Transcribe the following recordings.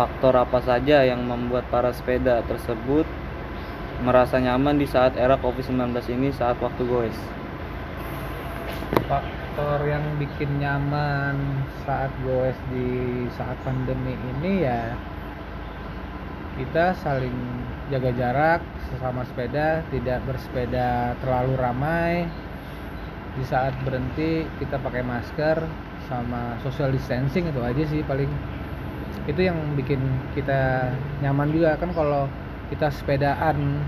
faktor apa saja yang membuat para sepeda tersebut merasa nyaman di saat era COVID-19 ini saat waktu goes? faktor yang bikin nyaman saat goes di saat pandemi ini ya kita saling jaga jarak sesama sepeda tidak bersepeda terlalu ramai di saat berhenti kita pakai masker sama social distancing itu aja sih paling itu yang bikin kita nyaman juga. Kan kalau kita sepedaan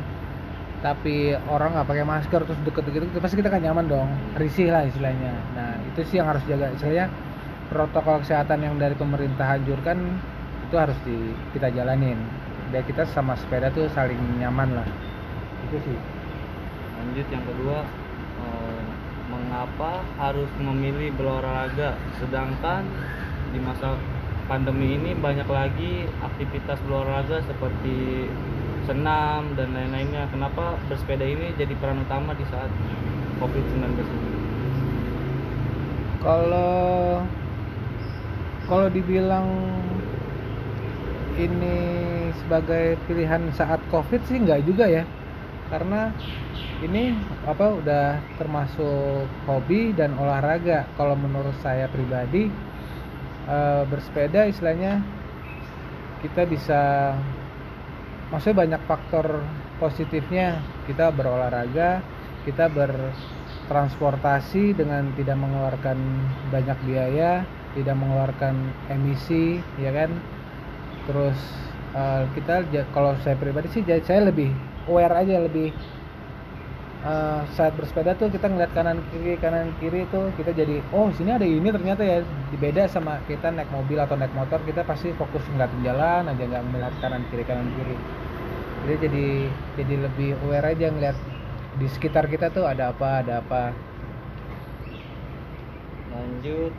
tapi orang nggak pakai masker terus deket-deket itu pasti kita kan nyaman dong. Risih lah istilahnya. Nah itu sih yang harus jaga istilahnya protokol kesehatan yang dari pemerintah anjurkan itu harus di kita jalanin. Biar kita sama sepeda tuh saling nyaman lah. Itu sih. Lanjut yang kedua, eh, mengapa harus memilih berolahraga? Sedangkan di masa pandemi ini banyak lagi aktivitas berolahraga seperti senam dan lain-lainnya. Kenapa bersepeda ini jadi peran utama di saat COVID-19 ini? kalau kalau dibilang ini sebagai pilihan saat covid sih nggak juga ya karena ini apa udah termasuk hobi dan olahraga kalau menurut saya pribadi eh, bersepeda istilahnya kita bisa maksudnya banyak faktor positifnya. Kita berolahraga kita bertransportasi dengan tidak mengeluarkan banyak biaya tidak mengeluarkan emisi ya kan? Terus eh, kita kalau saya pribadi sih saya lebih aware aja lebih eh, saat bersepeda tuh kita ngeliat kanan kiri kanan kiri tuh kita jadi oh sini ada ini ternyata ya. Beda sama kita naik mobil atau naik motor kita pasti fokus ngeliatin jalan aja nggak melihat kanan kiri kanan kiri. Jadi jadi jadi lebih aware aja ngeliat di sekitar kita tuh ada apa ada apa. Lanjut,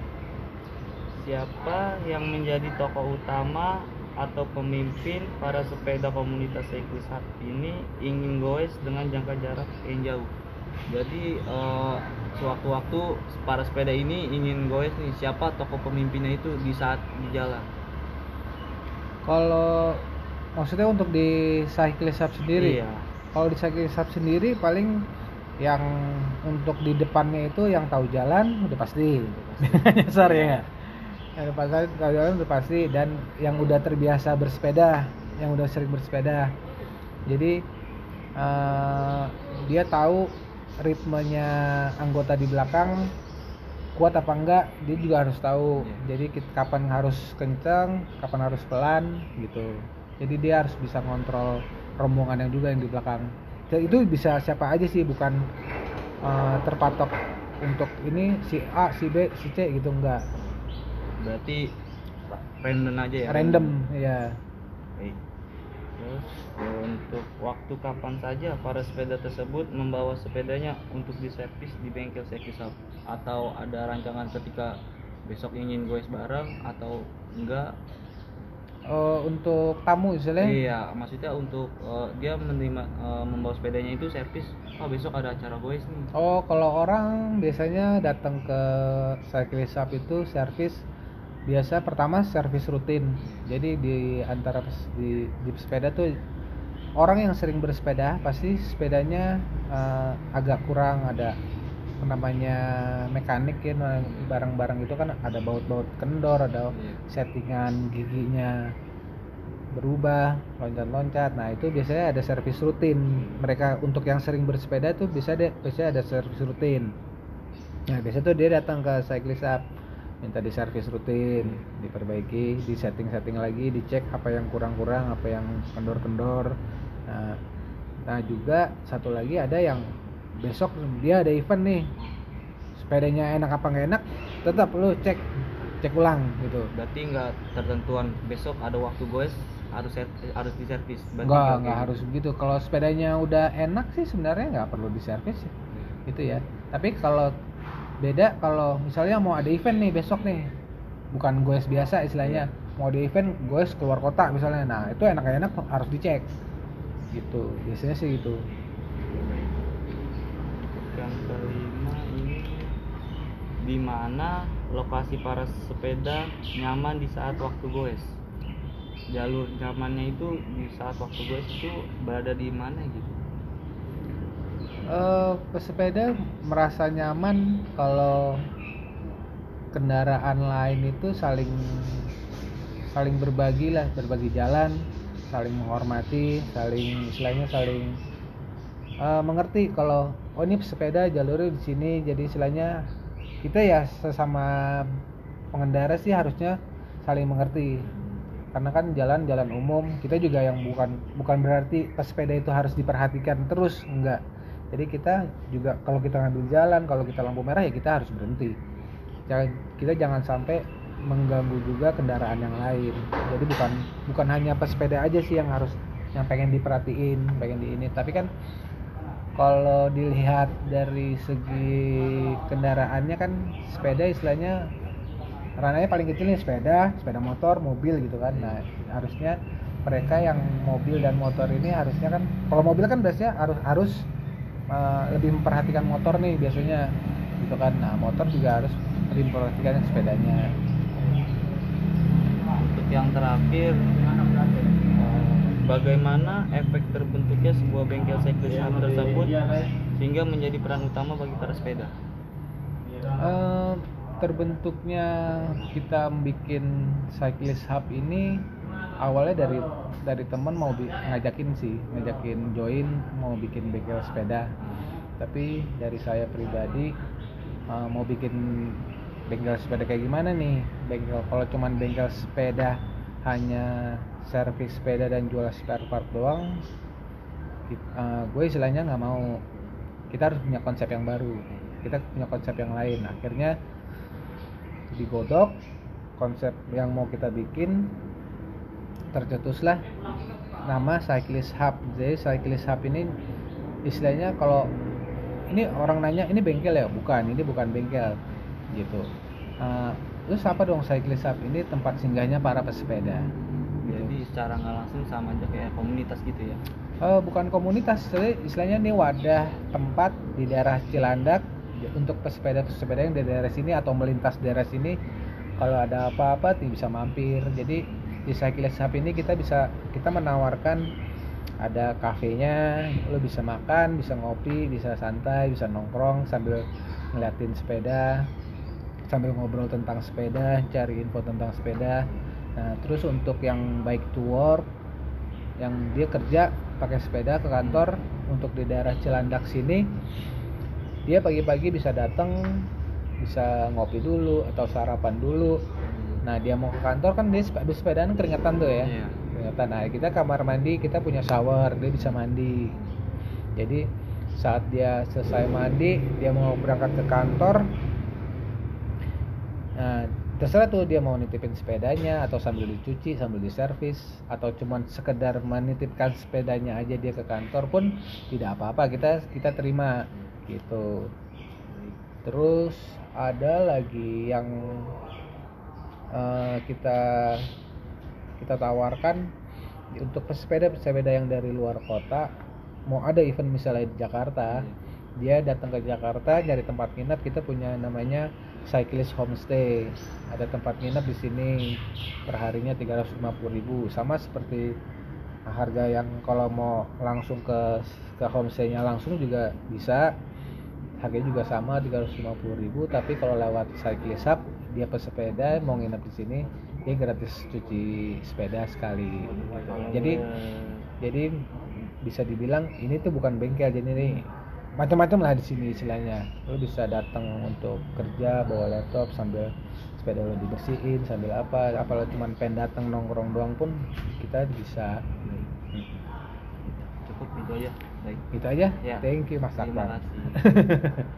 siapa yang menjadi tokoh utama atau pemimpin para sepeda komunitas cycling saat ini ingin goes dengan jangka jarak yang jauh. Jadi eh, sewaktu-waktu para sepeda ini ingin goes nih siapa tokoh pemimpinnya itu di saat di jalan. kalau maksudnya untuk di cyclist Hub sendiri Iya. kalau di cyclist Hub sendiri paling yang untuk di depannya itu yang tahu jalan udah pasti nyasar ya? Yang pasti jalan udah pasti dan yang udah terbiasa bersepeda yang udah sering bersepeda. Jadi eh, dia tahu ritmenya anggota di belakang kuat apa enggak dia juga harus tahu. Iya. jadi kapan harus kencang kapan harus pelan gitu. Jadi dia harus bisa ngontrol rombongan yang juga yang di belakang. Dan itu bisa siapa aja sih bukan eh, terpatok untuk ini si A si B si C gitu enggak Berarti random aja ya. random ya Baik. Terus untuk waktu kapan saja para sepeda tersebut membawa sepedanya untuk diservis di bengkel servis atau ada rancangan ketika besok ingin goes bareng atau enggak? Eh, untuk tamu misalnya Iya, maksudnya untuk eh, dia menerima eh, membawa sepedanya itu servis. Oh besok ada acara goes nih. Oh, kalau orang biasanya datang ke cyclist shop itu servis biasa pertama servis rutin. Jadi di antara di, di sepeda tuh orang yang sering bersepeda pasti sepedanya eh, agak kurang. Ada namanya mekanik ya nah, barang-barang itu kan ada baut-baut kendor, ada settingan giginya berubah loncat-loncat. Nah itu biasanya ada servis rutin. Mereka untuk yang sering bersepeda tuh bisa deh biasanya ada servis rutin. Nah biasa tuh dia datang ke cyclist up minta diservis rutin diperbaiki di setting-setting lagi dicek apa yang kurang-kurang apa yang kendor-kendor nah, nah juga satu lagi ada yang besok dia ada event nih sepedanya enak apa nggak enak tetap lu cek cek ulang gitu Berarti nggak tertentuan besok ada waktu goes harus set- harus diservis. Enggak gitu. harus begitu. Kalau sepedanya udah enak sih sebenarnya nggak perlu diservis ya. Itu ya. Tapi kalau beda kalau misalnya mau ada event nih besok nih. Bukan goes biasa istilahnya. Mau ada event goes keluar kota misalnya. Nah, itu enak-enak harus dicek. Gitu. Biasanya sih gitu. Yang kelima ini di mana lokasi para sepeda nyaman di saat waktu goes. jalur nyamannya itu di saat waktu gue itu berada di mana gitu Eh, pesepeda merasa nyaman kalau kendaraan lain itu saling saling berbagi lah berbagi jalan saling menghormati saling istilahnya saling eh, mengerti kalau oh ini sepeda jalurnya di sini jadi istilahnya kita ya sesama pengendara sih harusnya saling mengerti. Karena kan jalan jalan umum kita juga yang bukan bukan berarti pesepeda itu harus diperhatikan terus enggak jadi kita juga kalau kita ngambil jalan kalau kita lampu merah ya kita harus berhenti. Jangan kita jangan sampai mengganggu juga kendaraan yang lain. Jadi bukan bukan hanya pesepeda aja sih yang harus yang pengen diperhatiin pengen di ini. Tapi kan kalau dilihat dari segi kendaraannya kan sepeda istilahnya rananya paling kecil nih sepeda sepeda motor mobil gitu kan. Nah harusnya mereka yang mobil dan motor ini harusnya kan kalau mobil kan biasanya harus harus uh, lebih memperhatikan motor nih biasanya gitu kan. Nah motor juga harus lebih memperhatikan sepedanya. Untuk yang terakhir eh, bagaimana efek terbentuknya sebuah bengkel cyclist hub tersebut sehingga menjadi peran utama bagi para sepeda? Eh, terbentuknya kita bikin cyclist hub ini awalnya dari dari teman mau ngajakin sih ngajakin join mau bikin bengkel sepeda. Tapi dari saya pribadi eh, mau bikin bengkel sepeda kayak gimana nih? Bengkel kalau cuman bengkel sepeda hanya servis sepeda dan jual spare part doang ki- eh, gue istilahnya nggak mau. Kita harus punya konsep yang baru. Kita punya konsep yang lain. Akhirnya digodok konsep yang mau kita bikin tercetuslah nama cyclist hub. Jadi cyclist hub ini istilahnya kalau ini orang nanya ini bengkel ya? Bukan ini bukan bengkel gitu. Eh, terus apa dong cyclist hub ini tempat singgahnya para pesepeda? Gitu. jadi secara nggak langsung sama aja kayak komunitas gitu ya? Eh, bukan komunitas, jadi istilahnya ini wadah tempat di daerah Cilandak untuk pesepeda-pesepeda yang dari daerah sini atau melintas daerah sini. Kalau ada apa-apa bisa mampir. Jadi di Cyclist Hub ini kita bisa kita menawarkan ada kafenya, lo bisa makan, bisa ngopi, bisa santai, bisa nongkrong sambil ngeliatin sepeda, sambil ngobrol tentang sepeda, cari info tentang sepeda. Nah, terus untuk yang bike to work yang dia kerja pakai sepeda ke kantor untuk di daerah Cilandak sini dia pagi-pagi bisa datang bisa ngopi dulu atau sarapan dulu nah dia mau ke kantor kan dia sep- habis sepedaan keringetan tuh ya Iya. keringetan nah kita kamar mandi kita punya shower dia bisa mandi jadi saat dia selesai mandi dia mau berangkat ke kantor Nah, terserah tuh dia mau nitipin sepedanya atau sambil dicuci, sambil diservis atau cuman sekedar menitipkan sepedanya aja dia ke kantor pun tidak apa-apa kita kita terima gitu. Terus ada lagi yang eh, kita kita tawarkan untuk pesepeda-pesepeda yang dari luar kota. Mau ada event misalnya di Jakarta dia datang ke Jakarta nyari tempat nginep kita punya namanya cyclist homestay. Ada tempat nginep di sini perharinya 350.000 sama seperti harga yang kalau mau langsung ke ke homestaynya langsung juga bisa harganya juga sama 350.000 tapi kalau lewat cyclist hub dia pesepeda mau nginep di sini dia gratis cuci sepeda sekali. Jadi jadi bisa dibilang ini tuh bukan bengkel jadi nih macam-macam lah di sini istilahnya. Lo bisa datang untuk kerja bawa laptop sambil sepeda lo dibersihin sambil apa apalagi cuma pengen datang nongkrong doang pun kita bisa. Cukup itu aja baik. Itu aja. Ya. thank you mas terima Akbar kasih